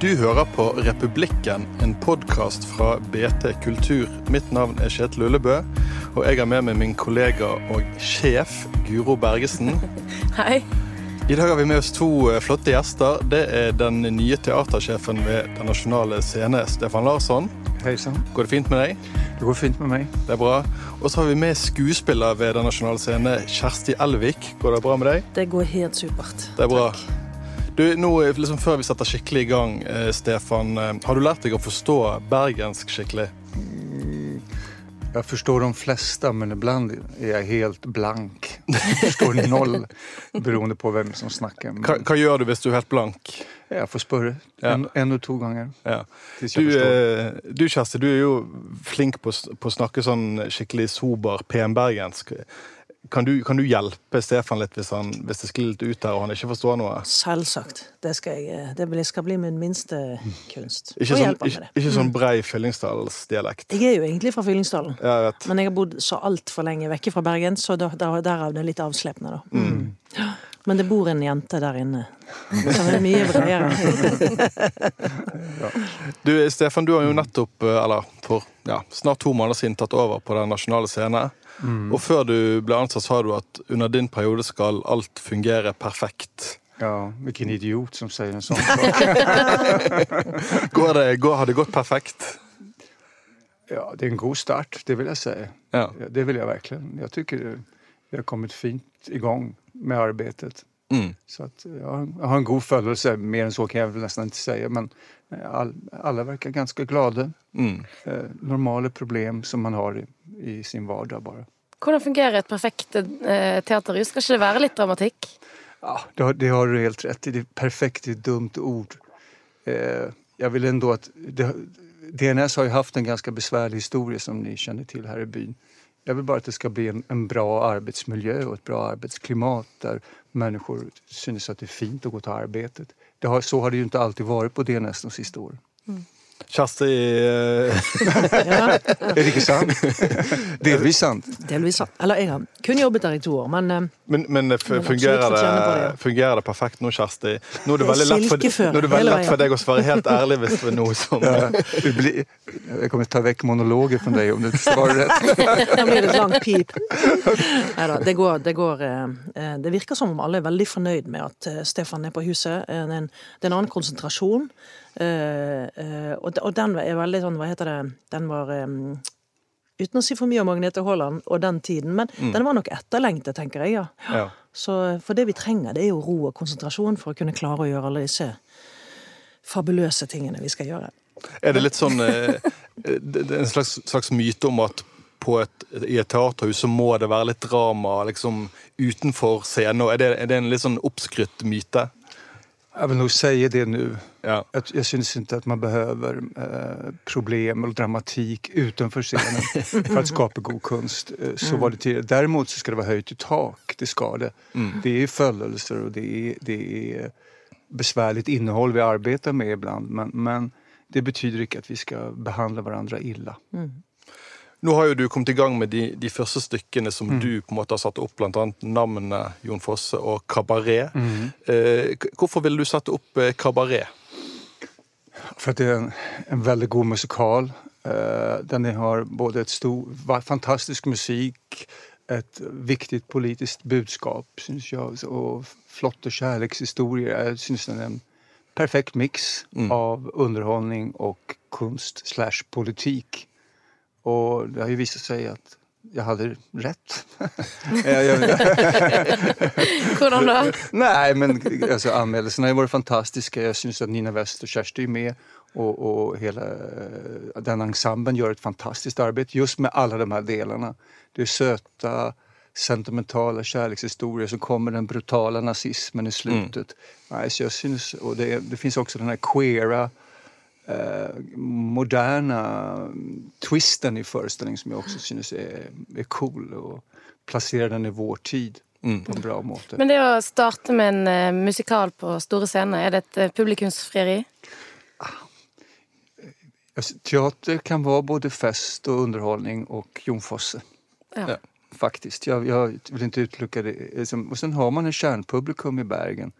Du hører på Republikken, en podkast fra BT Kultur. Mitt navn er Kjetil Ullebø, og jeg har med meg min kollega og sjef Guro Bergesen. Hei. I dag har vi med oss to eh, flotte gjester. Det er den nye teatersjefen ved Den nasjonale scene, Stefan Larsson. Hei sann. Går det fint med deg? Det går fint med meg. Det er bra. Og så har vi med skuespiller ved Den nasjonale scene, Kjersti Elvik. Går det bra med deg? Det går helt supert. Det er bra. Takk. Du, nå, liksom Før vi setter skikkelig i gang, eh, Stefan. eh, Har du lært deg å forstå bergensk skikkelig? Jeg forstår de fleste, men iblant er jeg helt blank. Jeg forstår null, beroende på hvem som snakker. Hva, hva gjør du hvis du er helt blank? Jeg får spørre Ja. en, en og to ganger. Ja. Du, eh, du Kjersti, du er jo flink på å snakke sånn skikkelig sober pen-bergensk. Kan du, kan du hjelpe Stefan litt hvis, han, hvis det sklir litt ut her og han ikke forstår noe? Selvsagt. Det skal, jeg, det skal bli min minste kunst. Ikke sånn, ikke, ikke sånn brei fyllingsdalsdialekt. Jeg er jo egentlig fra Fyllingsdalen, Ja, jeg men jeg har bodd så altfor lenge vekke fra Bergen, så der, derav det litt avslepne, da. Mm. Men det bor en jente der inne. Det er mye bredere. Du, Stefan, du har jo nettopp, eh, eller for ja, snart to måneder siden, tatt over på Den nasjonale scenen. Mm. Og før du ble ansatt, sa du at under din periode skal alt fungere perfekt. Ja, hvilken idiot som sier en sånn sak. Går det, går, har det gått perfekt? Ja, det er en god start, det vil jeg si. Ja. Ja, det vil jeg virkelig. Jeg syns vi har kommet fint i gang med arbeidet. Mm. Så att ja, jeg har en god følelse, mer enn så kan jeg vel nesten ikke si. Men eh, all, alle virker ganske glade. Mm. Eh, normale problem som man har i, i sin hverdag, bare. Hvordan fungerer et perfekt eh, teaterhus? Skal ikke det være litt dramatikk? Ja, det, har, det har du helt rett i. Det er perfekt er et dumt ord. Eh, jeg vil ändå at det, DNS har jo hatt en ganske besværlig historie, som ni kjenner til her i byen. Jeg vil bare at det skal bli en, en bra arbeidsmiljø og et bra arbeidsklimat der mennesker synes at det er fint å gå til arbeidet. Det har, så har det jo ikke alltid vært på DNS de siste årene. Kjersti eh, Ja, Er det ikke sant? Delvis sant. delvis sant. Eller jeg har kun jobbet der i to år, men eh, Men, men absolutt fungerer, det, fungerer det perfekt nå, Kjersti? Nå er det veldig lett for, nå er det veldig lett for deg å svare helt ærlig hvis det er noe som Ja, jeg kommer ta vekk monologen fra deg om du svarer rett. Da blir det et langt pip. Neida, det går, det går eh, eh, Det virker som om alle er veldig fornøyd med at eh, Stefan er på huset. Eh, Det er en, det er en annen konsentrasjon. Eh, eh, Og den er veldig sånn, hva heter det Den var Uten å si for mye om Agnete Haaland og den tiden, men den var nok etterlengtet, tenker jeg. ja. ja. Så For det vi trenger, det er jo ro og konsentrasjon for å kunne klare å gjøre alle disse fabuløse tingene vi skal gjøre. Er det litt sånn eh, En slags, slags myte om at på et, i et teaterhus så må det være litt drama liksom utenfor scenen? Er det, er det en litt sånn oppskrytt myte? Jeg vil nog si det nå. Ja. Jeg, jeg syns ikke at man behøver eh, problem og dramatikk utenfor scenen for å skape god kunst. Eh, så var det tidligere. Derimot så skal det være høyt i tak. Det skal det. Det er følelser og det er, det er besværlig innhold vi arbeider med iblant. Men, men det betyr ikke at vi skal behandle hverandre ille. Nå har jo du kommet i gang med de, de første stykkene som du på en måte har satt opp, blant annet navnet Jon Fosse og Kabaret. Eh, hvorfor ville du sette opp eh, Kabaret? For at det er en, en veldig god musikal. Eh, den har både et stor, fantastisk musikk, et viktig politisk budskap, syns jeg, og flotte kjærlighetshistorier. Jeg syns den er en perfekt miks av underholdning og kunst slash politikk. Og det har jo vist seg at jeg hadde rett. Hvordan da? Nei, men altså, Anmeldelsene har vært fantastiske. Jeg syns at Nina West og Kjersti er med og, og hele eh, den ensemblen gjør et fantastisk arbeid just med alle de her delene. Det er søte, sentimentale kjærlighetshistorier. så kommer den brutale nazismen i slutet. Nej, så jag syns, och det, det fins også den her queera eh, moderna twisten i forestillingen som jeg også synes er, er cool og plasserer den i vår tid på en bra måte. Men det å starte med en uh, musikal på store scener, er det et uh, publikumsfrieri? Alltså, Teater kan være både fest og underholdning og Jon Fosse. Ja. Ja. faktisk. Jeg, jeg, vil ikke utelukke det. Liksom, så sen har man en kjernepublikum i Bergen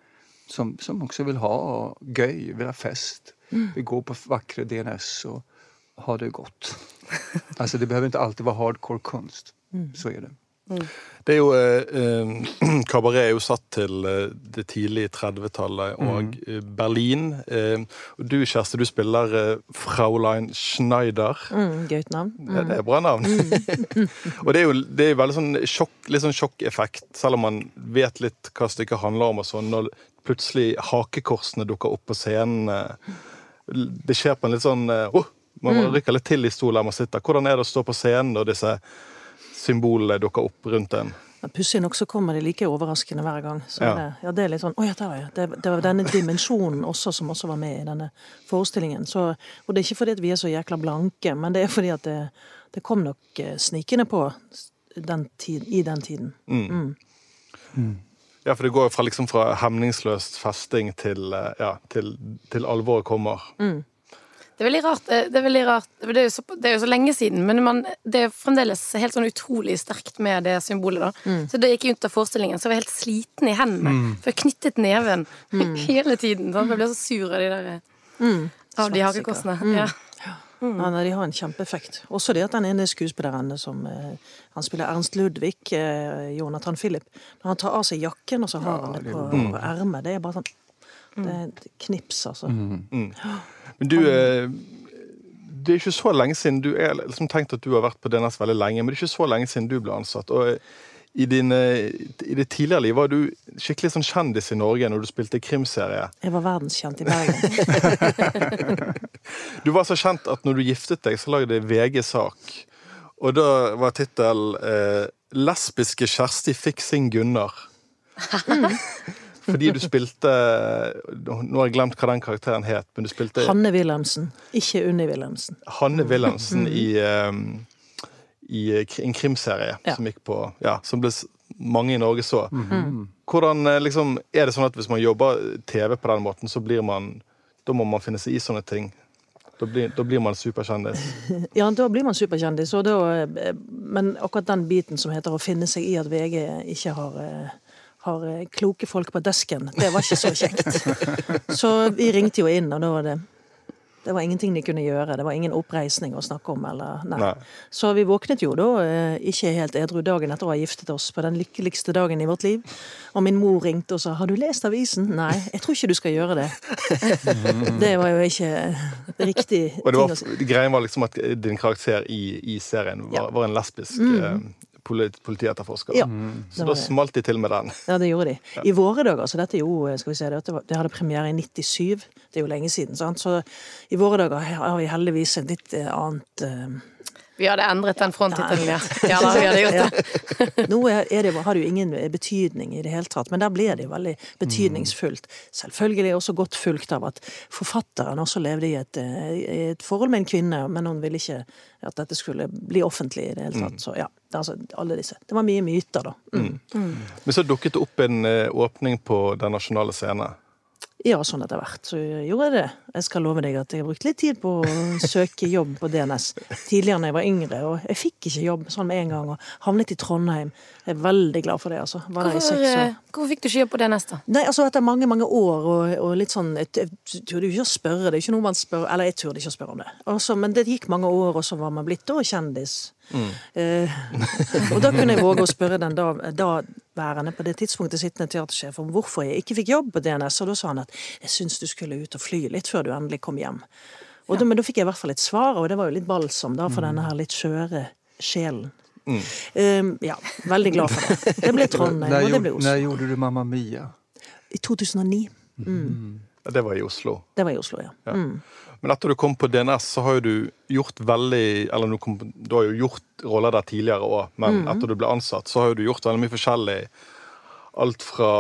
som, som også vil ha gøy, vil ha fest. Vi går på vakre DNS og har det godt. Altså, det behøver ikke alltid være hardcore kunst. Så er det. Det er jo eh, eh, Kabaret er jo satt til eh, det tidlige 30-tallet og mm. Berlin. Eh, og du, Kjersti, du spiller eh, Fraulein Schneider. Mm, Gøyt navn. Ja, det er bra navn. og det er jo det er veldig sånn sjokk, litt sånn sjokkeffekt, selv om man vet litt hva stykket handler om, og sånn, når plutselig hakekorsene dukker opp på scenen. Det skjer på en litt sånn uh, Man Man rykker litt til i stolen der man sitter. Hvordan er det å stå på scenen når disse symbolene dukker opp rundt en? Pussig nok så kommer de like overraskende hver gang. Så Ja. Det, ja, det er litt sånn Å ja, der var. Det, det var denne dimensjonen også som også var med i denne forestillingen. Så, og det er ikke fordi at vi er så jækla blanke, men det er fordi at det, det kom nok eh, snikende på den tid, i den tiden. Ja, for det går jo fra, liksom, fra hemningsløst festing til, eh, ja, til, til alvoret kommer. Det er veldig rart. eh, Det er, veldig rart. Det er, jo så, det er jo så lenge siden, men man, det er fremdeles helt sånn utrolig sterkt med det symbolet. da. Så da jeg gikk ut av forestillingen, så var jeg helt sliten i hendene. For jeg knyttet neven hele tiden. Sånn. Jeg ble så sur av de der Av de hakekorsene. Ja. Ja, nei, de har en kjempeeffekt. Også det at den ene skuespilleren som eh, Han spiller Ernst Ludvig, eh, Jonathan Philip. Når han tar av seg jakken, og så har han det på, på ermet. Det er bare sånn Det er et knips, altså. Men du eh, Det er ikke så lenge siden du er liksom tenkt at du har vært på DNS veldig lenge, men det er ikke så lenge siden du ble ansatt. og eh, i, din, eh, I det tidligere liv var du skikkelig sånn kjendis i Norge når du spilte krimserie. Jeg var verdenskjent i Bergen. Du var så kjent at når du giftet deg, så lagde VG sak. Og da var tittelen eh, 'Lesbiske Kjersti fikk sin Gunnar'. Fordi du spilte Nå har jeg glemt hva den karakteren het, men du spilte Hanne Wilhelmsen, ikke Unni Wilhelmsen. Hanne Wilhelmsen i, eh, i en krimserie Ja. som gikk på Ja, som ble mange i Norge så. Hvordan eh, liksom Er det sånn at hvis man jobber TV på den måten, så blir man Da må man finne seg i sånne ting? Da blir, da blir man superkjendis. Ja, da blir man superkjendis, og da eh, Men akkurat den biten som heter å finne seg i at VG ikke har eh, har eh, kloke folk på desken. Det var ikke så kjekt. Så vi ringte jo inn, og da var det det var ingenting de kunne gjøre. Det var ingen oppreisning å snakke om. Eller, nei. Nei. Så vi våknet jo da eh, ikke helt edru dagen etter å ha giftet oss på den lykkeligste dagen i vårt liv. Og min mor ringte og sa 'Har du lest avisen?' Nei, jeg tror ikke du skal gjøre det. Det var jo ikke riktig Og det ting å si. greien var liksom at din karakter i, i serien var, Ja. var en lesbisk mm. politi, politietterforsker. Ja, Så da smalt de til med den. Ja, det gjorde de. I våre dager, så dette er jo, skal vi se, det hadde premiere i 97, det er jo lenge siden, sant? så i våre dager har vi heldigvis en litt eh, annet eh, Vi hadde endret den fronttittelen, ja. Ja da, vi hadde gjort det. Nå det, har det jo ingen betydning i det hele tatt, men der blir det jo veldig betydningsfullt. Selvfølgelig også godt fulgt av at forfatteren også levde i et, eh, i et forhold med en kvinne, men hun ville ikke at dette skulle bli offentlig i det hele tatt. Så ja, det, altså alle disse. Det var mye myter, da. Mm. Men så dukket det opp en eh, åpning på Den nasjonale scene. Ja, sånn etter hvert. Så gjorde jeg det. Jeg skal love deg at jeg har brukt litt tid på å søke jobb på DNS. Tidligere da jeg var yngre, og jeg fikk ikke jobb sånn med en gang, og havnet i Trondheim. Jeg er veldig glad for det, altså. Var Hvorfor, eh, hvorfor fikk du ikke jobb på DNS, da? Nei, altså etter mange, mange år og, og litt sånn Jeg, jeg turde jo ikke å spørre, det er ikke noe man spør Eller jeg turde ikke å spørre om det. Altså, men det gikk mange år, og så var man blitt da kjendis. Eh, og da kunne jeg våge å spørre den da, daværende, på det tidspunktet sittende teatersjef om hvorfor jeg ikke fikk jobb på DNS, og da sa han at jeg syns du skulle ut og fly litt før du endelig kom hjem. Og da, men da fikk jeg i hvert fall et svar, og det var jo litt balsam da for denne her litt skjøre sjelen. Eh, ja, veldig glad for det. Det ble Trondheim, og det ble Oslo. Når gjorde du Mamma Mia? I 2009. Mm. Det var i Oslo. Det var i Oslo, ja. Mm. Men etter du kom på DNS, så har jo du gjort veldig Eller du, kom, du har jo gjort roller der tidligere òg, men etter du ble ansatt, så har jo du gjort veldig mye forskjellig. Alt fra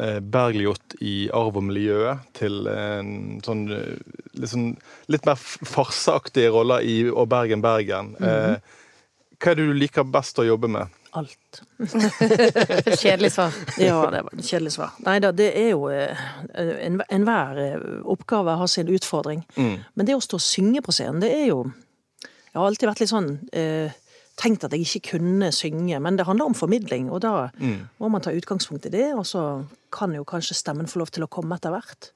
eh, Bergljot i Arv og miljø til en sånn liksom, litt, sånn, mer farseaktige roller i Og Bergen Bergen. Eh, hva er det du liker best å jobbe med? Alt. Kjedelig svar. Ja, det var et kjedelig svar. Nei da, det er jo Enhver en- eh, oppgave har sin utfordring. Men det å stå og synge på scenen, det er jo Jeg har alltid vært litt sånn eh, Tenkt at jeg ikke kunne synge, men det handler om formidling, og da må man ta utgangspunkt i det, og så kan jo kanskje stemmen få lov til å komme etter hvert.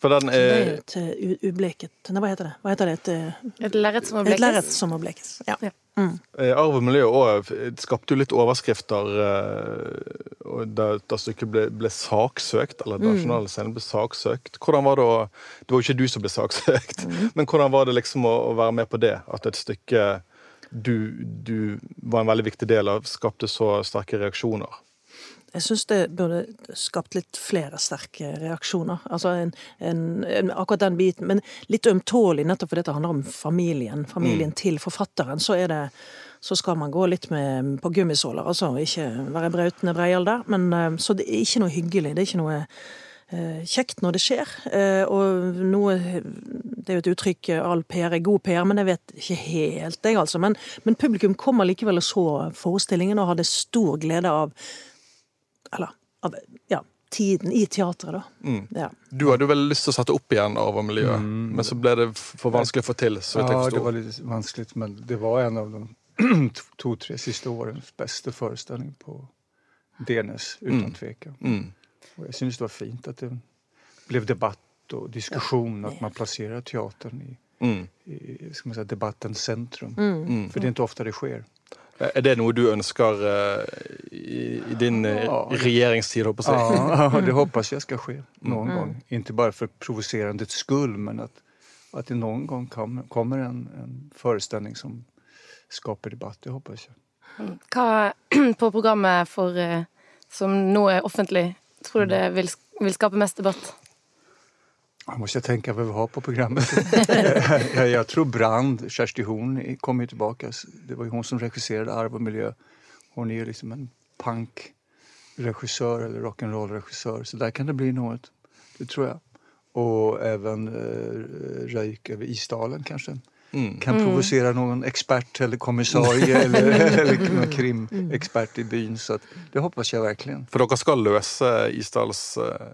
For den Det er er et eh, ubleket Nei, hva heter det? Hva heter det? Et, eh, Et lerret som må et lerret som må blekes. Ja. Ja. Mm. Arv og miljø òg skapte jo litt overskrifter eh, da, da stykket ble, ble saksøkt, eller Nasjonale Scene ble saksøkt. Hvordan var det å Det var jo ikke du som ble saksøkt, men hvordan var det liksom å, å være med på det? At et stykke du, du var en veldig viktig del av, skapte så sterke reaksjoner? Jeg syns det burde skapt litt flere sterke reaksjoner. Altså en, en, en, akkurat den biten. Men litt ømtålig, nettopp fordi det handler om familien. Familien til forfatteren. Så det så skal man gå litt med, på gummisåler, altså. Ikke være brautende breial der. Men, eh, så det er ikke noe hyggelig. Det er ikke noe eh, kjekt når det skjer. Eh, og noe Det er jo et uttrykk all PR er god PR, men jeg vet ikke helt, jeg, altså. Men, men publikum kommer likevel og så forestillingen og hadde stor glede av Eller ja, tiden i teatret, da. Ja. Du hadde jo veldig lyst til å sette opp igjen arvemiljøet, mm. men så ble det for vanskelig å få til. så Ja, det var litt vanskelig, men det var en av de to-tre siste årens beste forestilling på DNS, uten tvekan. Mm. Og jeg syns det var fint at det ble debatt og diskusjon, ja. at man plasserer teatern i, Mm. i ska man säga, debattens centrum. Mm. För det er ikke ofte det sker. Er det noe du ønsker eh, i, i din eh, regjeringstid, håper jeg? Ja, det hoppas jeg skal ske noen gang. Inte bare for provocerandets skyld, men at, at det noen gang kommer en, en forestilling som skaper debatt, det hoppas jeg. Hva på programmet for, eh, som nå er offentlig, tror du det vil, vil skape mest debatt? Jag måste tänka vad vi har på programmet. jag, jag tror Brand, Kersti Horn, kommer ju tillbaka. Det var ju hon som regisserade Arv och miljö. Hon är ju liksom en punkregissör eller rock'n'roll-regissör. Så där kan det bli något. Det tror jag. Och även eh, Röjk över Isdalen kanske. Kan provocera någon expert eller kommissarie eller, eller någon krimexpert i byn. Så att, det hoppas jag verkligen. For dere skal løse Isdals eh,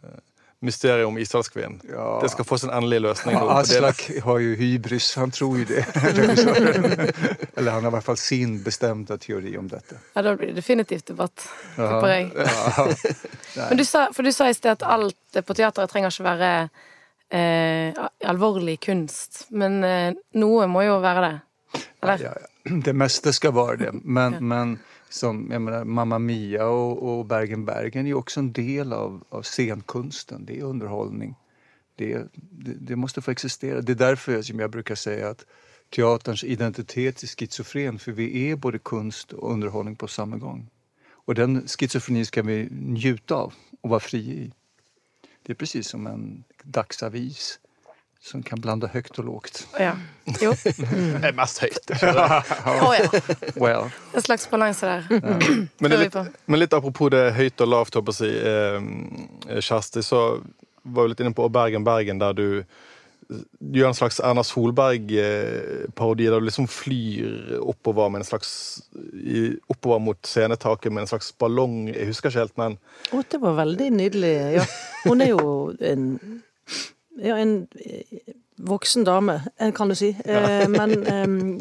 mysteriet om Isdalskvinnen. Ja. Det skal få sin endelige løsning. Ja, Aslak har jo hybris, han tror jo det. Eller han har i hvert fall sin bestemte teori om dette. Ja, Da blir det definitivt debatt, Ja. tipper jeg. Ja. Men du sa, for du sa i sted at alt på teateret trenger ikke være eh, alvorlig kunst. Men eh, noe må jo være det. Eller? Ja, ja. Det meste skal være det. Men, men som jag menar, Mamma Mia och, och Bergen Bergen är också en del av, av scenkunsten. Det är underhållning. Det, det, det måste få existera. Det är därför som jag brukar säga att teaterns identitet är schizofren. För vi är både kunst och underhållning på samma gång. Och den schizofrenin ska vi njuta av och vara fria i. Det är precis som en dagsavis som kan blande høyt og lågt. Ja. Jo. Det er mest høyt. Å ja. Well, En slags balanse der. Men, er Prøver vi litt, men litt apropos det høyt og lavt, håper jeg å si, eh, Kjersti, så var vi litt inne på Bergen Bergen, der du du gjør en slags Erna Solberg-parodi, der du liksom flyr oppover med en slags oppover mot scenetaket med en slags ballong. Jeg husker ikke helt, men Å, det var veldig nydelig. Ja. Hun er jo en, ja, en eh, voksen dame, eh, kan du si. Ja. Men um,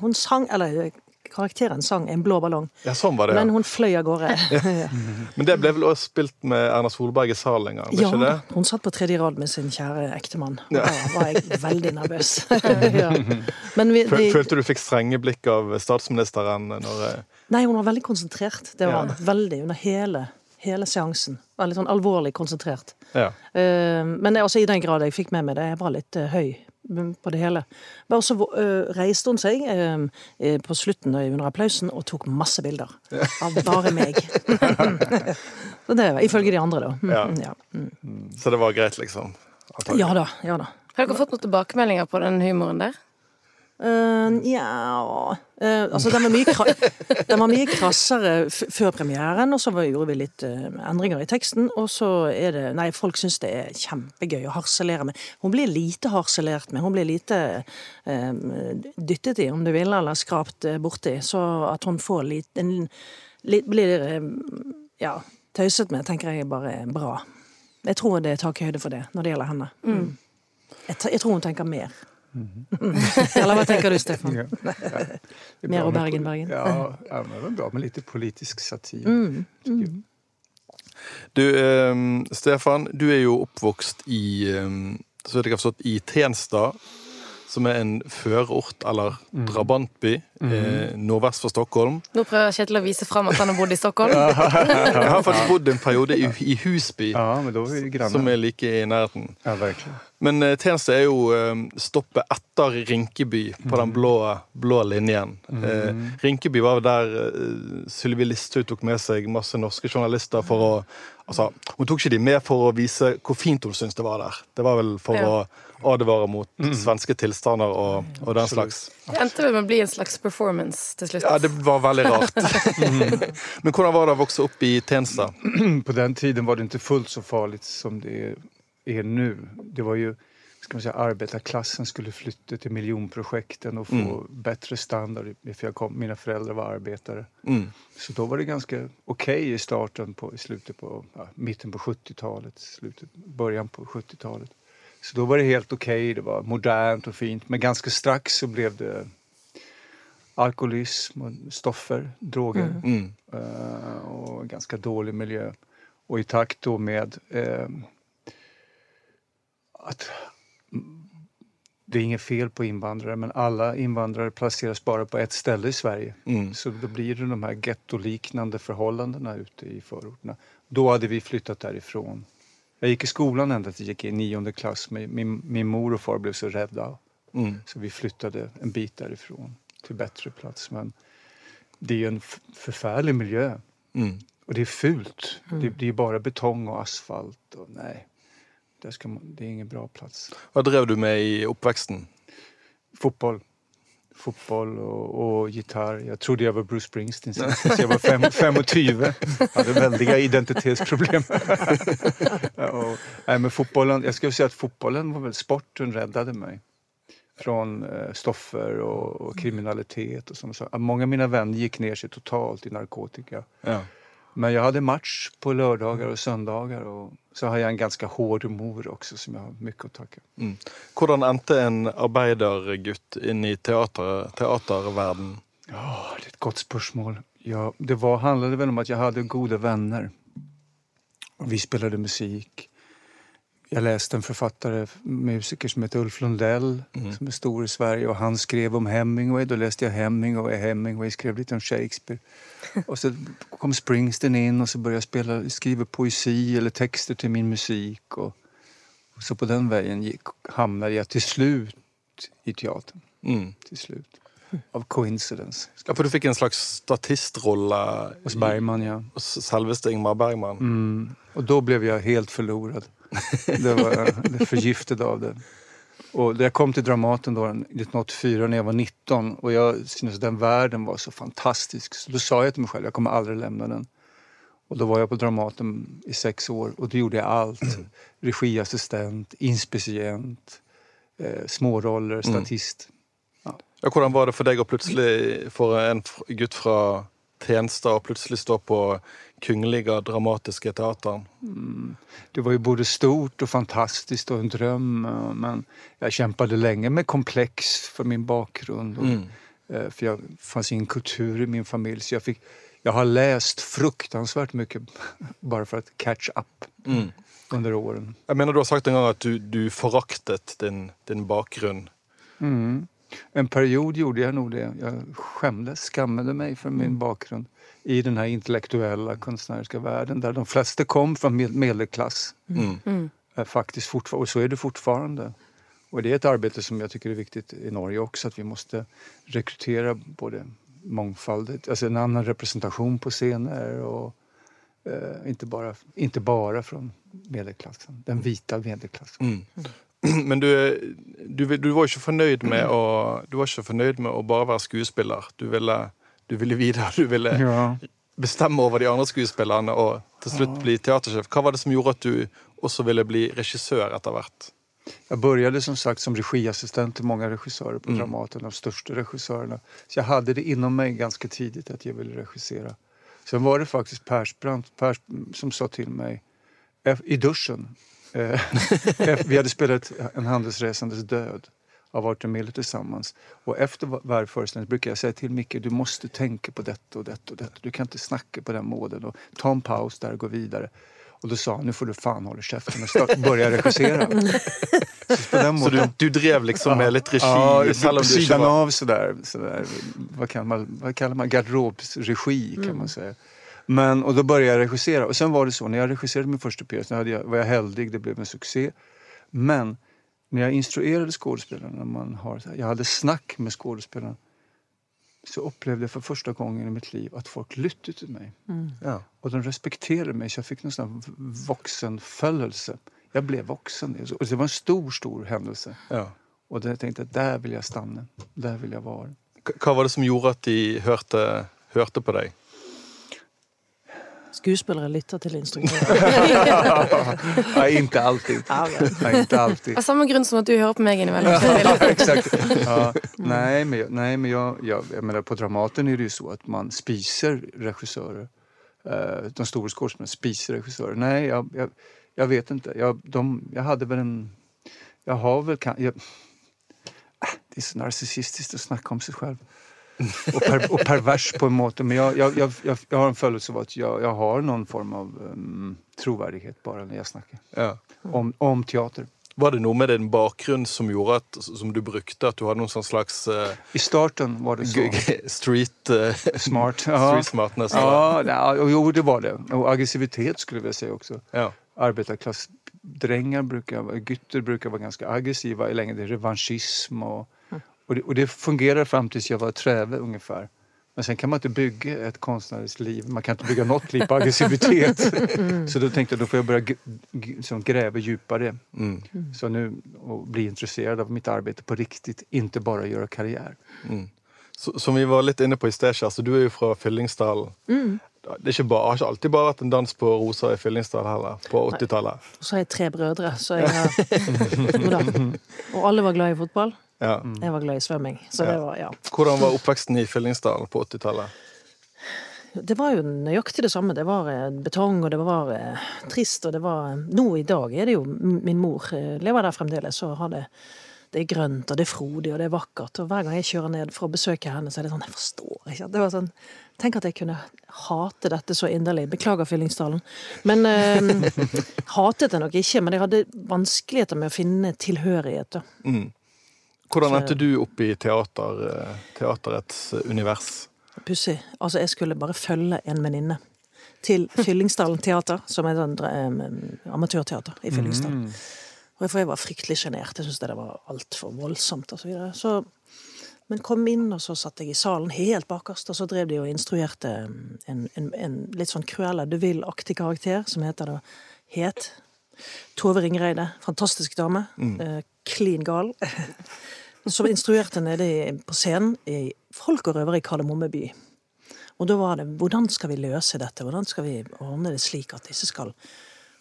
hun sang, eller karakteren sang 'En blå ballong', ja, sånn var det. men hun fløy av gårde. Ja. Men det ble vel også spilt med Erna Solberg i salen en gang? Ja, ikke det? hun satt på tredje rad med sin kjære ektemann. Da var jeg veldig nervøs. ja. Men vi, de, Følte du fikk strenge blikk av statsministeren når eh, nei, hun var veldig konsentrert. Det var Ja. Veldig under hele, hele seansen. Var litt sånn alvorlig konsentrert. Ja. Eh, Men også altså, i den grad jeg fikk med meg det, jeg var litt eh, høy på det hele. Men så eh, reiste hun seg eh, eh, på slutten under applausen og tok masse bilder av bare meg. så det var ifølge de andre, da. Mm, Ja. ja. Mm. Så det var greit, liksom? antagelig. ja da. Ja da. Har dere fått noen tilbakemeldinger på den humoren der? Eh, ja uh, Altså, den var mye, kra den var mye krassere før premieren, og så var, gjorde vi litt uh, endringer i teksten. Og så er det Nei, folk syns det er kjempegøy å harselere med. Hun blir lite harselert med. Hun blir lite eh, dyttet i, om du vil, eller skrapt eh, borti. Så at hun får litt, en, litt Blir eh, ja, tøyset med, tenker jeg er bare bra. Jeg tror det er takhøyde for det når det gjelder henne. Mm. Jeg, jeg tror hun tenker mer. Eller hva tenker du, Stefan? Ja. Mer om Bergen, Bergen. Ja, ja, men det var bra med litt politisk satir. Mm. Mm. Du, eh, Stefan, du er jo oppvokst i eh, så vidt jeg har forstått, i Tensta, som er en førort eller drabantby eh, nordvest for Stockholm. Nå prøver Kjetil å vise fram at han har bodd i Stockholm. Jeg har faktisk bodd en periode i, i Husby, Ja, men då är vi som er like i nærheten. Ja, verkligen. Men eh, Tjeneste er jo eh, stoppet etter Rinkeby på den blå, blå linjen. Eh, Rinkeby var der eh, Sylvi Listhaug tok med seg masse norske journalister for å Altså, hun tok ikke de med for å vise hvor fint hun syntes det var der. Det var vel for Ja. å advare mot svenske tilstander og, og den slags. Det endte vel med å bli en slags performance til slutt. Ja, det var veldig rart. Men hvordan var det å vokse opp i Tensta? På den tiden var det ikke fullt så farlig som det er nå. Det var jo ska man säga, arbetarklassen skulle flytta till miljonprojekten och få bättre standard. För jag kom, mina föräldrar var arbetare. Mm. Så då var det ganska okej i starten, på, i slutet på, ja, mitten på 70-talet, slutet, början på 70-talet. Så da var det helt ok. det var modernt og fint. Men ganske straks så ble det alkoholism og stoffer, droger Mm. uh, og ganske dårlig miljø. Og i takt da med uh, att mm, det er inget fel på innvandrere, men alle innvandrere plasseres bare på ett ställe i Sverige. Mm. Så da blir det de her gettoliknende forholdene ute i forortene. Da hadde vi flyttet därifrån. Jag gick i skolan ända till jag gick i nionde klass. men Min, min mor och far blev så rädda. Mm. Så vi flyttade en bit därifrån till bättre plats. Men det är ju en förfärlig miljö. Mm. Och det är fult. Det, det är bara betong och asfalt. Och nej, det, ska man, det är ingen bra plats. Hva drev du med i oppveksten? Fotboll. Fotboll og, og gitar. Jeg trodde jeg var Bruce Springsteen siden jeg var fem, fem och tyve. Hade väldiga identitetsproblem. Ja, och, nej, men fotbollen, jag skulle säga att var vel sporten reddet meg. Fra eh, stoffer og, og kriminalitet og sånt. Så, många av mine venner gikk ned seg totalt i narkotika. Ja. Men jeg hadde match på lørdager og søndager. og så har jeg en ganske hård mor også, som jeg har mye å takke. Mm. Hvordan endte en arbeidergutt inn i teater, teaterverden? Ja, det er et godt spørsmål. Ja, det var, vel om at jeg hadde gode vänner. Vi spilte musik. Jag leste en forfatter, musiker som heter Ulf Lundell som er stor i Sverige og han skrev om Hemingway. Da leste jeg Hemingway. Hemingway skrev litt om Shakespeare. Og så kom Springsteen inn, og så begynte jeg å skrive poesi eller texter til min musik. Og, och så på den veien havnet jeg til slutt i teateren. Mm. Til slutt. Av coincidence. Ja, for du fikk en slags statistrolle Hos Bergman, ja. hos selveste Ingmar Bergman. Mm. Og da ble jeg helt förlorad. Det var forgiftet förgiftad av det. Och da jag kom till Dramaten då 1984 när jag var 19 och jag syntes den världen var så fantastisk. Så då sa jag till mig själv, jag kommer aldrig lämna den. Och då var jag på Dramaten i sex år och då gjorde jag allt. Regiassistent, inspicient, eh, småroller, statist. Ja, hvordan var det for deg å plutselig, for en gutt fra Tensta, å plutselig stå på Kungliga Dramatiske Teatern? Det var jo både stort og fantastisk og en dröm. eh, Men jeg kjempet lenge med kompleks for min bakgrunn. Mm. For jeg jag fanns ingen kultur i min familie, Så jeg fikk jeg har lest fruktansvärt mye bare for å catch up Mm. under åren. Jeg mener du har sagt en gang at du, du foraktet din, din bakgrunn. Mm. En period gjorde jag nog det. Jag skämdes, skammade mig för min bakgrund i den här intellektuella konstnärliska världen där de flesta kom från med- medelklass. Mm. är faktiskt fortfarande, och så är det fortfarande. Och det är ett arbete som jag tycker är viktigt i Norge också, att vi måste rekrytera både mångfald, alltså en annan representation på scener och eh, inte, bara, inte bara från medelklassen, den vita medelklassen. Mm. Men du, du, du var ikke fornøyd med å Du var ikke fornøyd med å bare være skuespiller. Du ville, du ville videre. Du ville Ja. bestemme over de andre skuespillerne og til slutt bli teatersjef. Hva var det som gjorde at du også ville bli regissør etter hvert? Jeg begynte som sagt som regiassistent til mange regissører på Dramaten, de største regissørene. Så jeg hadde det innom meg ganske tidlig at jeg ville regissere. Sen var det faktisk Persbrandt Pers, som sa til mig eh, i duschen. Eh, vi hadde spilt En handelsresandes død av Arthur Miller tillsammans. Og etter hver forestilling bruker jeg si til Mikkel du måtte tenke på dette og dette. og dette. Du kan ikke snakke på den måten Og ta en paus der og gå videre. Og da sa han, nå får du faen holde kjeften og begynne å regissere. Så Så du, du drev liksom med litt regi, Ja, selv om du ikke var av sådär. sådär vad, kallar man, hva kaller man? Garderobsregi kan man säga. Men, och då började jag regissera. Och sen var det så, när jag regisserade min första pjäs, då jag, var jag heldig, det blev en succé. Men när jag instruerade skådespelarna, när man har, jag hade snack med skådespelarna, så upplevde jag för första gången i mitt liv att folk lyssnade till mig. ja. Och de respekterade mig så jag fick någon sån här vuxenföljelse. Jag blev vuxen. Och det var en stor, stor händelse. Ja. Og da tenkte jeg der vil jeg stanne. Der vil jeg være. K- Hva var det som gjorde at de hørte, hørte på deg? Skuespillere lytter til instruktører. Nei, ikke alltid. Ja, ok. Nei, alltid. Av samme grunn som at du hører på meg innimellom. Ja, exakt. Ja, nej, men, jag, nej, men jag, jag, jag menar, på Dramaten är det ju så att man spiser regissører. Eh, de store skådespelarna spiser regissører. Nej, jag, jag, jag vet inte. Jag, de, jag hade väl en... Jag har väl... kan- Jag, Ah, det är så narcissistiskt att snacka om sig själv. Och, per, och pervers på en måte. Men jag, jeg, jag, jag, jag har en følelse av at jeg jag har noen form av um, troverdighet bare når jeg snakker Ja. Om, om teater. Var det noe med din bakgrunn som gjorde at, som du brukte, at du hadde noen slags uh, I starten var det så. street, uh, Smart. Ja. street smartness? Ja, ja, jo det var det. Og aggressivitet skulle jeg si også. också. Ja. Arbeiderklassedrenger, gutter, bruker å være ganske aggressiva Lenge. Det er revanschism och, och, det, och det fungerar fram tills jag var träve ungefär. Men sen kan man ikke bygge et konstnärligt liv, man kan ikke bygge noe liv på aggressivitet. Så da tenkte jeg da får jeg börja gräva djupare. Mm. Så nu och bli intresserad av mitt arbete på riktigt, ikke bare gjøre karriär. Mm. Som vi var litt inne på i sted, Kjersti, du er jo fra Fyllingsdalen. Det er ikke bare, har ikke alltid bare vært en dans på roser i Fyllingsdal heller, på 80-tallet. Og så har jeg tre brødre, så jeg har Jo da. Og alle var glad i fotball. Ja. Jeg var glad i svømming. Så det var, ja. Hvordan var oppveksten i Fyllingsdalen på 80-tallet? Det var jo nøyaktig det samme. Det var eh, betong, og det var eh, trist, og det var Nå i dag er det jo Min mor eh, lever der fremdeles, og har det det er grønt, og det er frodig, og det er vakkert. Og hver gang jeg kjører ned for å besøke henne, så er det sånn Jeg forstår ikke. Det var sånn Tenk at jeg kunne hate dette så inderlig. Beklager Fyllingsdalen. Men eh, Hatet det nok ikke, men jeg hadde vanskeligheter med å finne tilhørighet. da. Mm. Hvordan endte du opp i teater, eh, teaterets univers? Pussig. Altså, jeg skulle bare følge en venninne til Fyllingsdalen teater, som er sånn eh, amatørteater i Fyllingsdalen. Og for jeg var fryktelig sjenert. Jeg syntes det var altfor voldsomt og så videre. Så, men kom inn, og så satt jeg i salen helt bakerst, og så drev de og instruerte en, en, en litt sånn Cruella de Vil-aktig karakter, som heter da Het. Tove Ringreide. Fantastisk dame. Eh, Klin gal. som instruerte nede på scenen i Folk og røvere i Kardemomme by. Og da var det hvordan skal vi løse dette? Hvordan skal vi ordne det slik at disse skal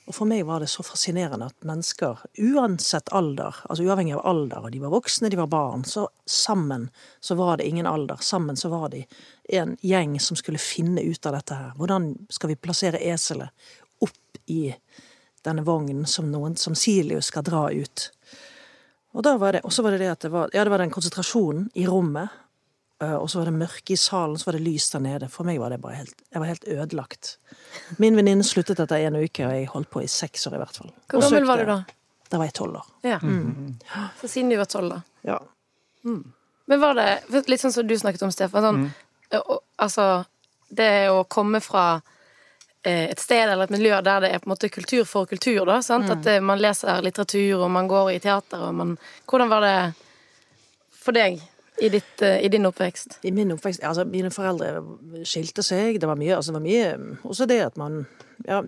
Og for meg var det så fascinerende at mennesker, uansett alder, altså uavhengig av alder, og de var voksne, de var barn, så sammen så var det ingen alder. Sammen så var de en gjeng som skulle finne ut av dette her. Hvordan skal vi plassere eselet opp i denne vognen som noen som Silius skal dra ut? Og da var det, også var det det at det var, ja, det var den konsentrasjonen i rommet, eh, og så var det mørke i salen, så var det lys der nede. For meg var det bare helt, jeg var helt ødelagt. Min venninne sluttet etter en uke, og jeg holdt på i seks år i hvert fall. Hvor gammel var du da? Da var jeg tolv år. Ja. Så siden du var tolv, da. Ja. Men var det Litt sånn som du snakket om, Stefan. Sånn, Mm. altså Det å komme fra et sted eller et miljø der det er på en måte kultur for kultur, da. Sant? At eh, man leser litteratur, og man går i teater, og man Hvordan var det for deg i, ditt, eh, i din oppvekst? I min oppvekst Altså, mine foreldre skilte seg. Det var mye altså det var mye Også det at man Ja,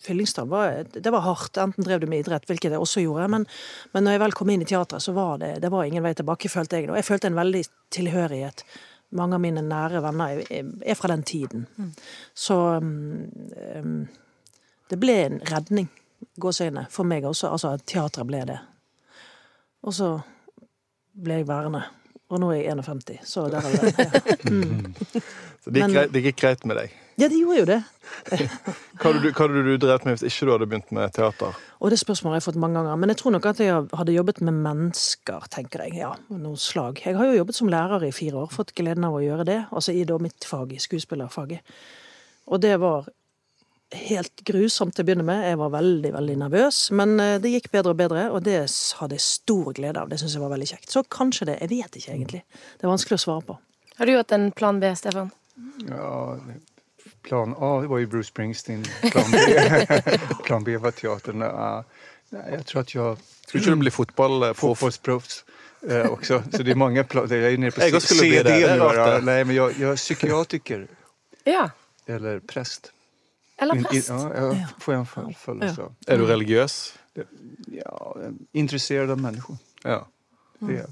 Fyllingsdal var Det var hardt. Enten drev du med idrett, hvilket jeg også gjorde, men, men når jeg vel kom inn i teatret, så var det Det var ingen vei tilbake, følte jeg. Og jeg følte en veldig tilhørighet. Mange av mine nære venner er, fra den tiden. Så um, det ble en redning, gåseøyne, for meg også. Altså, teatret ble det. Og så ble jeg værende. Og nå er jeg 51, så der er det. Ja. Så det gikk, Men- greit, det gikk greit med deg? Ja, de gjorde jo det. Hva hadde du, hva hadde du drevet med hvis ikke du hadde begynt med teater? Og det spørsmålet har jeg fått mange ganger. Men jeg tror nok at jeg hadde jobbet med mennesker, tenker jeg. Ja, noe slag. Jeg har jo jobbet som lærer i fire år, fått gleden av å gjøre det. Altså i da mitt fag, i skuespillerfaget. Og det var helt grusomt til å begynne med. Jeg var veldig, veldig nervøs. Men eh, det gikk bedre og bedre, og det hadde jeg stor glede av. Det syns jeg var veldig kjekt. Så kanskje det. Jeg vet ikke egentlig. Det er vanskelig å svare på. Har du hatt en plan B, Stefan? Ja, plan A var ju Bruce Springsteen. Plan B, plan B var teatern. Uh, nej, jag tror att jag... Skulle ikke du bli fotboll, Fotbollsproffs eh, också. Så det är många planer. Jag är nere på Jag skulle CD det, det nu. rart Nej, men jag, jag är psykiatriker. Ja. Eller präst. Eller In- in- ja, jag får jag en full, födelsedag. Er du religiøs? Ja, intresserad av människor. Ja. Det är jag.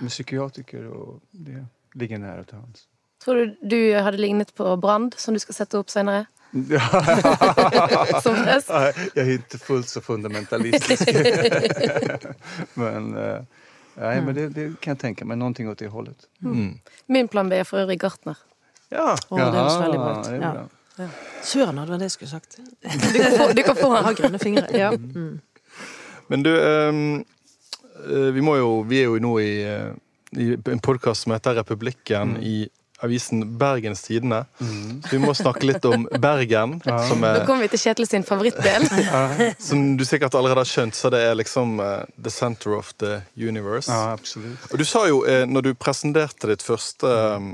Men psykiatriker och det ligger nära till hands. Tror du du hadde lignet på Brand, som du skal sette opp senere? Som prest? Jeg er ikke fullt så fundamentalistisk. men nei, men det, det kan jeg tenke meg. Noe åt det holdet. Mm. Min plan B er for øvrig gartner. ja. Å, det høres veldig bra ut. Ja. Søren, det vært det jeg skulle sagt. Du kan få, du kan få ha grønne fingre. Ja. Mm. Men du, ehm, eh, vi, må jo, vi er jo nå i, eh, i en podkast som heter Republikken i avisen Bergens Tidende. Så vi må snakke litt om Bergen, som, Da er, kommer vi til Kjetil sin favorittdel. som du sikkert allerede har skjønt, så det er liksom uh, the center of the universe. Ja, absolutt. Og du sa jo, uh, når du presenterte ditt første um,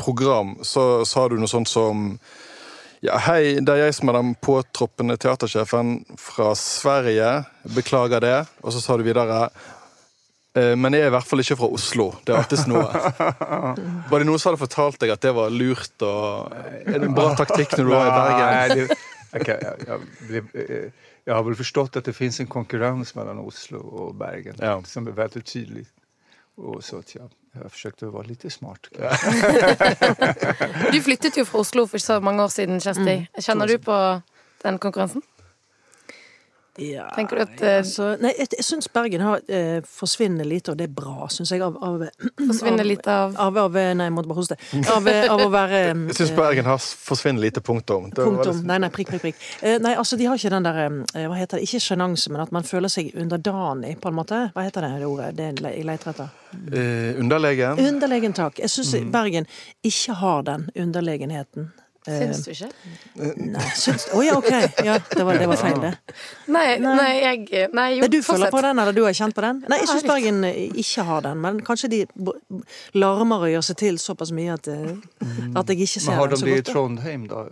program, så sa du noe sånt som ja, hei, det er jeg som er den påtroppende teatersjefen fra Sverige. Beklager det. Og så sa du videre men jeg er i hvert fall ikke fra Oslo. Det er alltid noe. Var det noen som hadde fortalt deg at det var lurt? Og, er det en bra taktikk når du var i Bergen? Nei, det, okay, jeg, jeg, eh, jag har vel forstått at det fins en konkurranse mellom Oslo og Bergen Ja. som er veldig tydelig. Og så at jeg, jeg forsøkte å være litt smart. Du flyttet jo fra Oslo for så mange år siden, Kjersti. Kjenner du på den konkurransen? Ja, Tenker du at, ja, altså, Nei, jeg, jeg syns Bergen har eh, forsvinner lite, og det er bra, syns jeg, av, av Forsvinner lite av av, av Nei, jeg måtte bare hoste. Av, av å være eh, Jeg syns Bergen har forsvinner lite punktum. Det var Punktum. liksom- Nei, nei, prikk, prikk, prikk. Eh, nei, altså, de har ikke den der eh, Hva heter det? Ikke sjenanse, men at man føler seg underdanig, på en måte. Hva heter det, det ordet? Det jeg leter etter. Eh, underlegen. Underlegen, takk. Jeg syns Bergen ikke har den underlegenheten. Eh, Syns du ikke? Nei, syns Å ja, OK. Ja, det var, det var feil, det. Nei, nei, jeg Nei, jo, Nei, du føler på den, eller du har kjent på den? Nei, jeg syns. Bergen eh, ikke har den, men kanskje de larmer og gjør seg til såpass mye at, eh, at jeg ikke ser den så godt. Men har de det i Trondheim, da.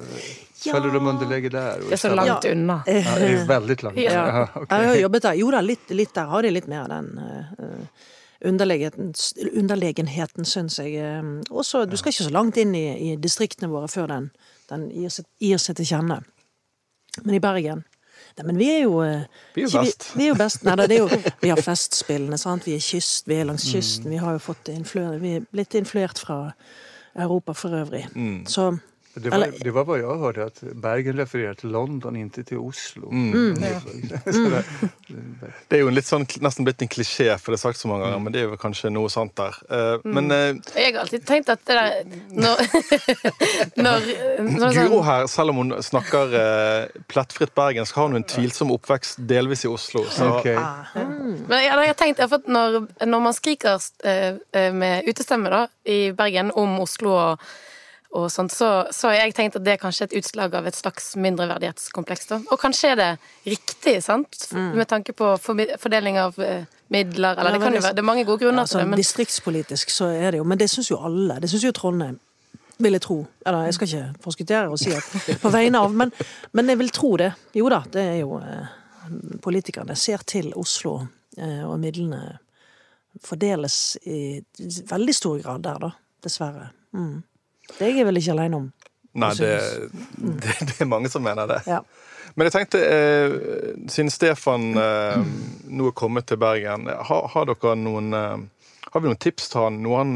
Ja. Följer de underlegget der? Det er så langt unna. Ja, det er väldigt långt. Ja. Ja, okay. Jeg har jobbet der. Jo da, litt, litt der har de litt mer av den uh, underlegenheten, underlegenheten syns jeg. eh, også, du skal ikke så langt inn i, i distriktene våre før den, den gir, seg, gir seg til kjenne. Men i Bergen Nei, men vi er jo eh, Vi er jo best. Vi, vi er jo best. Nei, det er jo, vi har festspillene, sant. Vi er kyst, vi er langs kysten. Vi har jo fått influer, vi er blitt influert fra Europa for øvrig. Så Det var, Eller- det var hva jeg hørte, at Bergen refererer til London, ikke til Oslo. Mm. Mm. det- Det er jo en litt sånn, nesten blitt en klisjé, for det er sagt så mange ganger, men det er jo kanskje noe sant der. Eh, Men uh, Jeg har alltid tenkt at det der Når, når, når Guro sånn, her, selv om hun snakker uh, plettfritt bergensk, har hun en tvilsom oppvekst delvis i Oslo. Så Okej. Men jeg, jeg har tenkt for at når, når man skriker eh, eh, med utestemme da, i Bergen om Oslo og, og sånt, så, så har jeg tenkt at det er kanskje et utslag av et slags mindreverdighetskompleks. Da. Og kanskje er det riktig, sant? Med tanke på fordeling av eh, midler, eller Ja, det kan jo være Det er mange gode grunner Ja, til det, sånn men Distriktspolitisk så er det jo, men det syns jo alle. Det syns jo Trondheim, vil jeg tro. Eller jeg skal ikke forskuttere og si at på vegne av, men, men jeg vil tro det. Jo da, det er jo eh, Politikerne ser til Oslo, eh, og midlene fordeles i veldig stor grad der, da. Dessverre. Mm. Det er jeg vel ikke alene om. Nei, det, det, det er mange som mener det. Ja. Men jeg tenkte, eh, siden Stefan eh, nå er kommet til Bergen, har, har dere noen eh, Har vi noen tips til han? Noe han,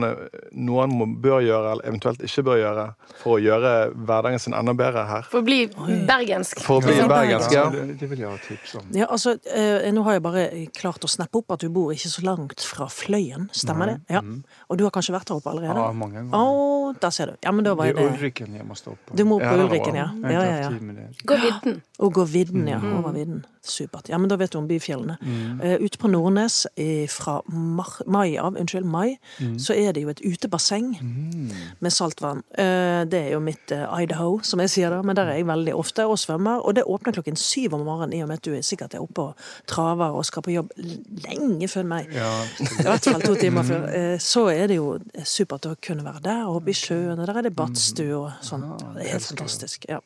noe han må, bør gjøre, eller eventuelt ikke bør gjøre, for å gjøre hverdagen sin enda bedre her? For å bli bergensk. For å bli Ja. bergensk, ja. det, det vil jeg ha tips om. Ja, altså, eh, Nå har jeg bare klart å snappe opp at du bor ikke så langt fra Fløyen, stemmer det? Ja. Og du har kanskje vært der oppe allerede? Ja, mange ganger. Oh, der ser du. Ja, men da var Det jeg det. Ulriken jeg må stå på. Du må Ja, på Ulriken, ja. Ja, ja, ja. Gå vidden. Og gå vidden, ja. Over vidden. Supert. Ja, men da vet du om byfjellene. Eh, ute på Nordnes eh, fra mai av, unnskyld, mai, så er det jo et utebasseng med saltvann. Eh, det er jo mitt eh, Idaho, som jeg sier det, men der er jeg veldig ofte og svømmer. Og det åpner klokken syv om morgenen, i og med at du er sikkert er oppe og traver og skal på jobb lenge før meg. Ja, I hvert fall to timer før. Eh, Så er det jo supert å kunne være der og oppe i sjøen, og der er det badstue og sånn. Det er helt fantastisk. Ja.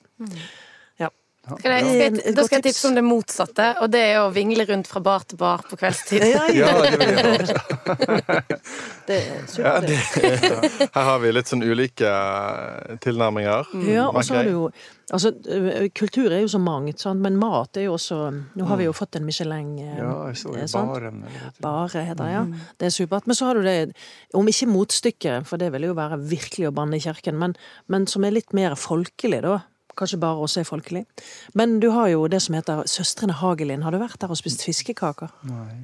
Skal jeg, skal jeg, da skal jeg tipse om det motsatte, og det er å vingle rundt fra bar til bar på kveldstid. Ja, ja, ja, det vil jeg ha. det er supert. Ja, her har vi litt sånn ulike tilnærminger. Ja, og så har du jo Altså, kultur er jo så mangt, sant? men mat er jo også Nå har vi jo fått en Michelin eh, Ja, jeg så eh, sant? baren. Bare heter det, ja. Det er supert. Men så har du det, om ikke motstykket, for det vil jo være virkelig å banne i kirken, men, men som er litt mer folkelig, da. Kanskje bare også er folkelig. Men du har jo det som heter Søstrene Hagelin. Har du vært der og spist fiskekaker? Nei.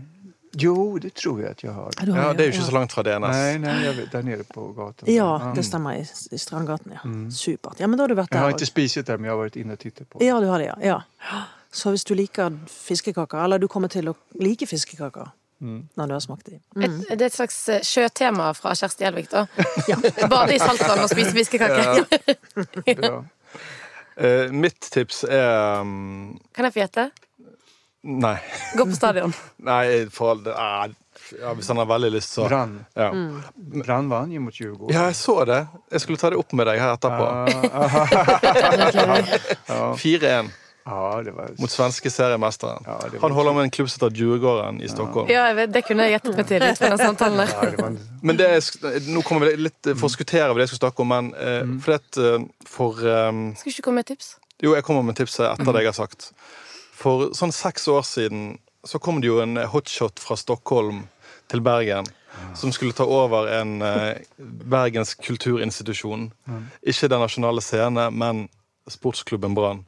Jo, det tror jeg at jeg har. Ja, Ja, det er jo ikke så langt fra DNS. Nei, nei, jeg vet, der nede på gaten. Ja, det stemmer. I, i Strandgaten, ja. Supert. Ja, men da har du vært Jeg har ikke spist der, men jeg har vært inne og tittet på. Ja, du har det, ja. ja. Så hvis du liker fiskekaker, eller du kommer til å like fiskekaker når du har smakt dem mm. Et, det er et slags eh, sjøtema fra Kjersti Elvik, da. Bade i saltvann og spise fiskekaker. Bra. Eh, mitt tips er um, Kan jeg få gjette? Nei. Gå på stadion. Nei, for er ja, Hvis han har veldig lyst, så Brann. ja. Brann vant jo mot Djurgården. ja, jeg så det. Jeg skulle ta det opp med deg her etterpå. Ja, 4-1 ja, det var... mot svenske seriemesteren. Ja, var- Han holder med en klubb som heter Djurgården i Stockholm. Ja, jeg vet, det kunne jeg gjettet meg til ut fra den samtalen der. Ja, det var... Men det er, nå kommer vi litt forskuttere over det jeg skal snakke om, men eh, for, det, eh, for um, Skulle ikke komme med et tips? Jo, jeg kommer med tipset etter det jeg har sagt. For sånn seks år siden så kom det jo en hotshot fra Stockholm til Bergen. Som skulle ta over en eh, bergensk kulturinstitusjon. Ikke Den nasjonale scene, men sportsklubben Brann.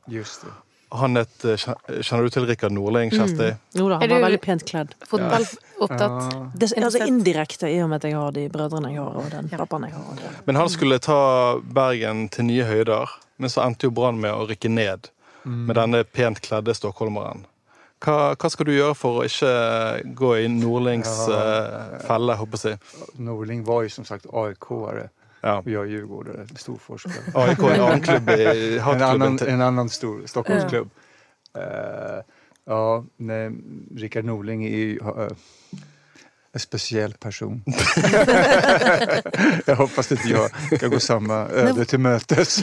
Han het, eh, Kjenner du til Rikard Norling, Kjersti? Jo da, han var veldig pent kledd. Fotballopptatt. Ja, Det, altså Indirekte, i og med at jeg har de brødrene jeg har, og den pappaen jeg har. det- Men han skulle ta Bergen til nye høyder, men så endte jo Brann med å rykke ned med denne pent kledde stockholmeren. Hva, hva skal du gjøre for å ikke gå i Nordlings eh, felle, håper jeg å si? Norling var jo som sagt AIK-are Ja. Vi har Djurgården, en stor storforskare. AIK er en annen klubb en, annan, en annan stor Stockholmsklubb. Eh, ja, nej, Rickard Norling är ju eh, en speciell person. jeg hoppas inte jag ska gå samme öde til møtes.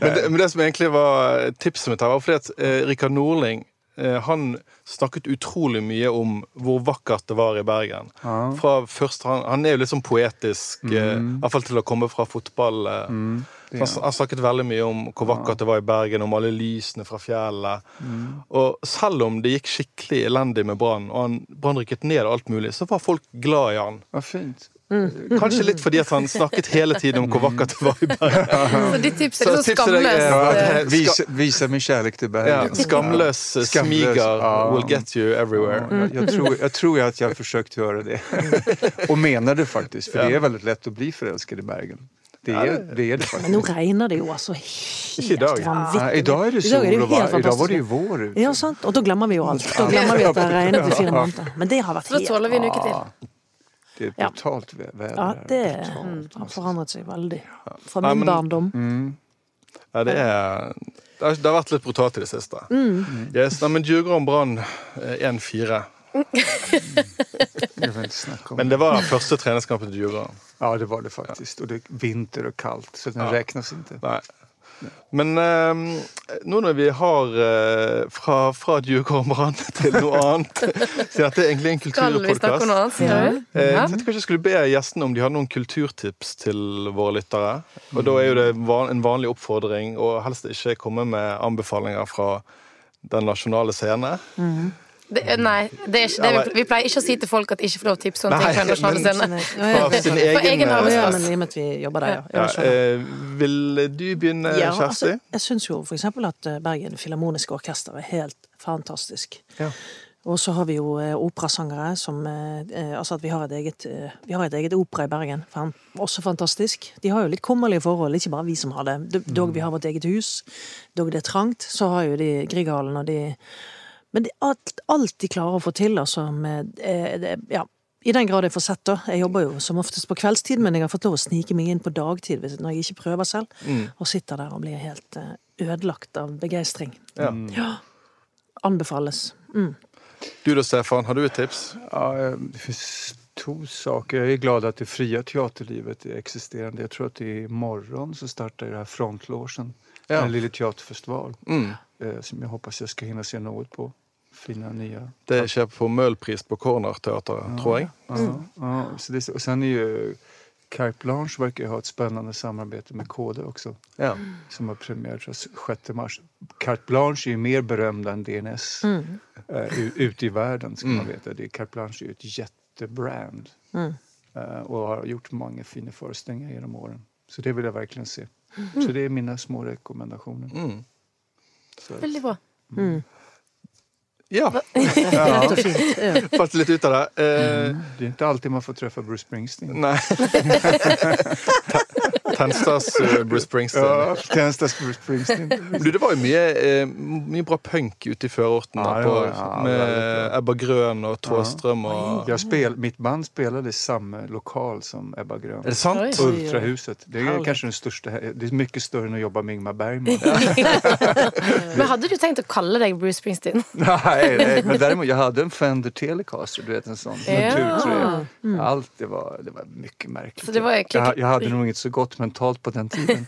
men det, men det som egentlig var tipset mitt her, var fordi at uh, Rikard Norling eh, han snakket utrolig mye om hvor vakkert det var i Bergen. Ja. Først, han, han er jo litt sånn poetisk, mm. i hvert fall til å komme fra fotball. Eh, Mm, Ja. Han han snakket veldig mye om hvor vakkert det var i Bergen, om alle lysene fra fjellet. Mm. Og selv om det gikk skikkelig elendig med Brann, og han- Brann rykket ned og alt mulig, så var folk glad i han. Ja, fint. Kanskje litt fordi at han snakket hele tiden om hvor vakkert det var i Bergen. Så ditt tips er Så er- skamløst. ja, Visa, visa min kjærlighet til Ja, Bergen. skamløs eh, Skamløs, smiger ja. will get you everywhere. Ja, jag, jag, tror, jeg tror att jag har å gjøre det. Og mener det faktisk, for det er veldig lett å bli forelsket i Bergen. Det er, det, er det Men nå regner det jo altså Ikke i dag. helt vanvittig. Ja, idag är det I dag er det sol jo och helt var, var det jo vår ute. Ja, sant. Og da glemmer vi jo alt. Da glemmer vi at det har regnet i fire måneder. Men det har vært Så da helt tåler vi en uke til. Det er brutalt Ja. brutalt. Ja, det Brutalt, har forandret seg veldig. Fra Ja, min men- barndom. Mm. Ja, det, er, det, har, det har vært litt brutalt i det siste. Mm. Yes, nei, men Djurgården Brann eh, 1-4. Jag vill inte snacka om Men det var den første treningskampen til Djurgården. Ja, det var det faktisk. Og det er vinter og kaldt, så den ja. regnes ikke. Nei. Men um, nå når vi har uh, fra, fra Djurgården Brann til noe annet Siden dette er egentlig en Skal vi snakke om kulturpodkast noe annet, sier du? Eh, jeg tenkte kanskje jeg skulle be gjestene om de hadde noen kulturtips til våre lyttere. Og da er jo det van, en vanlig oppfordring å helst ikke komme med anbefalinger fra den nasjonale scene. Det, nei, det er ikke det vi, vi pleier ikke å si til folk at de ikke får lov til å tipse om ting på en nasjonal men- scene. Sin For egen egen Ja, arbeidsplass. ja, men vi jobber der, ja. ja, eh, Vil du begynne, Ja, Kjersti? altså, jeg syns jo for eksempel at eh, Bergen Filharmoniske Orkester er helt fantastisk. Ja. Og så har vi jo eh, operasangere som eh, eh, Altså at vi har et eget eh, Vi har et eget opera i Bergen. Fan, også fantastisk. De har jo litt kummerlige forhold, ikke bare vi som har det. Dog vi har vårt eget hus, dog det er trangt, så har jo de Grieghallen og de Men alt, alt de klarer å få til, altså med eh, det, Ja. I den grad jeg får sett, da. Jeg jobber jo som oftest på kveldstid, men jeg har fått lov å snike meg inn på dagtid hvis- når jeg ikke prøver selv. Og sitter der og blir helt eh, ødelagt av begeistring. Ja. Ja. Anbefales. Mm. Du da, Stefan, har du et tips? Ja, eh, det finnes to saker. Jeg er glad at det fria teaterlivet er eksisterende. Jeg tror at i morgen så starter det her Frontlåsen, Ja. En lille teaterfestival Mm. Eh, som jeg hoppas jeg skal hinne se noe på. Fina nye Det skjer på Møhlpris på Cornerteatret, tror jeg. Ja, ja, så det, och sen er jo Carte Blanche verkar ha et spennende samarbeid med KD også, Ja. Som har premiär tror jag, 6 mars. Carte Blanche er ju mer berømt enn DNS Mm. uh, ute i verden, skal man Mm. veta. Det, Carte Blanche er jo et kjempebrand Mm. uh, og har gjort mange fine forestillinger gjennom åren. Så det vil jeg virkelig se. Mm. Så det er mine små rekommendationer. Mm. Så, Veldig bra. Mm. ja. Ja. Falt litt ut av det. Eh, det er ikke alltid man får treffe Bruce Springsteen. Nei. Tenstads uh, Bruce Springsteen. Ja, Tenstas Bruce Springsteen. Du, det var jo mye, eh, mye bra punk ute i førorten. Ja, på, ja, med. Ebba Grøn og Tåström og Jag spel, mitt band spiller det samme lokal som Ebba Grøn. Er det sant? Oi. Ultrahuset. Det er kanskje kanske den største Det er mye større enn å jobbe med Ingmar Bergman. Men hadde du tenkt å kalle deg Bruce Springsteen? nei, nei, men derimot, jeg hadde en Fender Telecaster, du vet en sånn. Ja. naturträ. Allt det var, det var mye merkelig. Så det var egentlig jag, ikke- jag hade nog inte så gott mentalt på den tiden.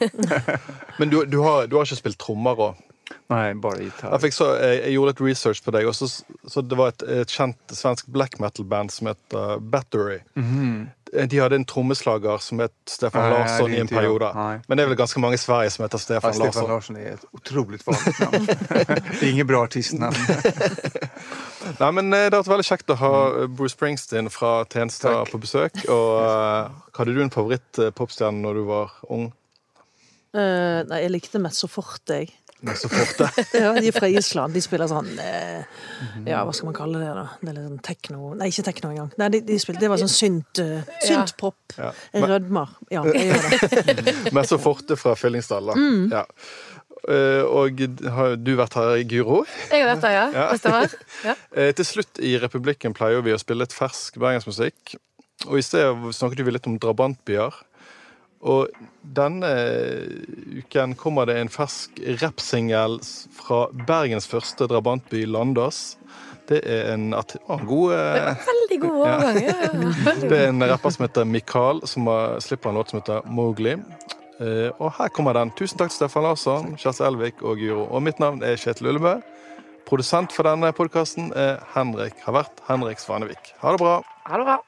Men du, du, har, du har ikke spilt trommer òg? Nei, bare gitar. Jeg, fikk så, jeg, jeg gjorde litt research på deg, og så, så det var et, et kjent svensk black metal-band som het uh, Battery. Mhm. De hadde en trommeslager som het Stefan nei, Larsson i en periode. Nej. Men det er vel ganske mange i Sverige som heter Stefan Ja, Stefan Larsson. Larsson et ett otroligt navn. namn. det er ingen bra artistnamn. Nei, men eh, Det har vært veldig kjekt å ha eh, Bruce Springsteen fra Tenstad på besøk. Og uh, Hadde du en favoritt-popstjerne når du var ung? Uh, nei, jeg likte Mezzo Forte, jeg. Men så. Ja, de er fra Island. De spiller sånn uh, Ja, hva skal man kalle det, da? Det er litt sånn tekno Nei, ikke tekno engang. Nei, de, de spilte, det var sånn synt, uh, synt-pop. Ja. Jeg rødmer. Ja, jeg gjør det. Mezzo forte fra Fyllingsdal, da. Ja. Eh, og har du vært her, Guro? Jeg har vært her, ja. Ja. Det stemmer. Ja. Eh, til slutt i Republikken pleier vi å spille litt fersk bergensmusikk. Og i sted snakket vi litt om drabantbyer. Og denne uken kommer det en fersk rappsingel fra Bergens første drabantby, Landås. Det er en, at, å, god veldig god overgang. Ja. Det er en rapper som heter Mikael, som har, slipper en låt som heter Mowgli. Eh, og her kommer den. Tusen takk til Stefan Larsson, Kjersti Elvik og Guro. Og mitt navn er Kjetil Ullebø. Produsent for denne podkasten er Henrik, har vært Henrik Svanevik. Ha det bra. Ha det bra.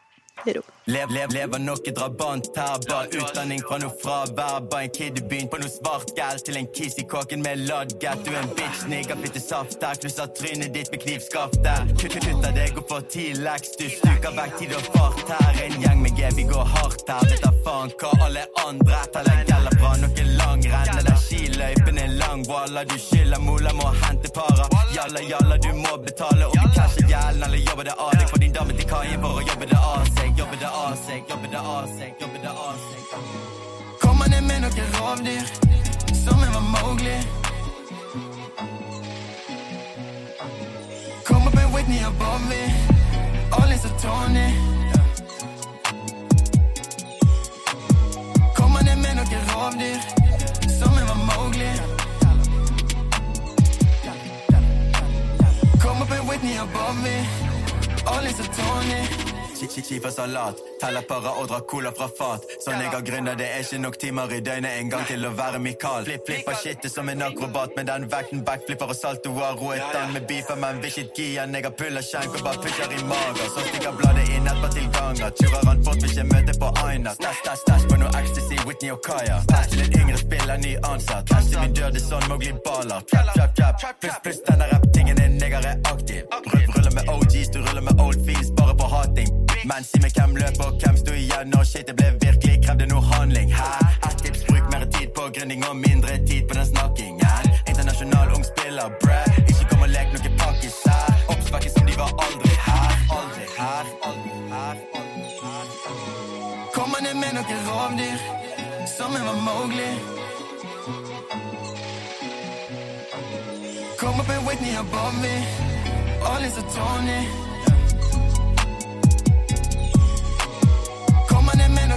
Lev, lev, lever noe drabant her Bare utdanning fra noe fravær. Bare en kid i byen på noe svart gæl Til en kiss i kåken med loddgat. Du er en bitch, nigga, fitte saft der. Knuser trynet ditt med knivskaft der. Kutt, kutt av deg og får ti Du stuker vekk tid og fart her. En gjeng med G, vi går hardt her. Vet da faen hva alle andre Taler gjelder fra noe langrenn Eller skiløypen er lang. Walla, du skylder mola må hente para. Jalla, jalla, du må betale. Om vi casher gjelden Eller jobber det av deg For din dame til kaien for å jobbe det av seg Jobbe det av seg, jobbe det av seg Jobbe det av seg Kommer ned med noen rovdyr Som en var Mowgli. Kommer med Whitney og Bobby Ollis og Tony. Kommer ned med noen rovdyr Som en var Mowgli. Kommer med Whitney og Bobby Ollis og Tony Skifer salat. Teller para og drar cola fra fat. Sånn jeg har grunner, det er ikke nok timer i døgnet en gang til å være Mikael. Flipp, flipper shitet som en akrobat med den vekten backflipper og saltoer. Roet an med beefer, men vil ikke gi han. Jeg har pulla skjenk og bare pusher i mager. Så stikker bladet inn etterpå til ganger. Turer han fort, vil ikke møte på Aina. Stæsj, stæsj, stæsj på noe ecstasy, Whitney og Kaya. Pass til en yngre spiller, ny ansatt. Cash til min dør, det er sånn Mowgli baler. Trap, trap, trap. Pluss, pluss, denne rap-tingen er neger er aktiv. Rull, ruller med OGs, du ruller med old fees, bare på hating. Men si meg hvem løp og hvem sto igjen når shit det ble virkelig, krevde noe handling. Hæ? Ett tips, bruk mer tid på gründing og mindre tid på den snakkingen. Internasjonal ung spiller, bræ. Ikke kom og lek noe pakkis her. Oppsvekket som de var aldri her. Aldri her. Aldri her. Aldri her. Kommer ned med noen rovdyr, som en var Mowgli. Kom opp en Whitney og Bobby, Alice og Tony.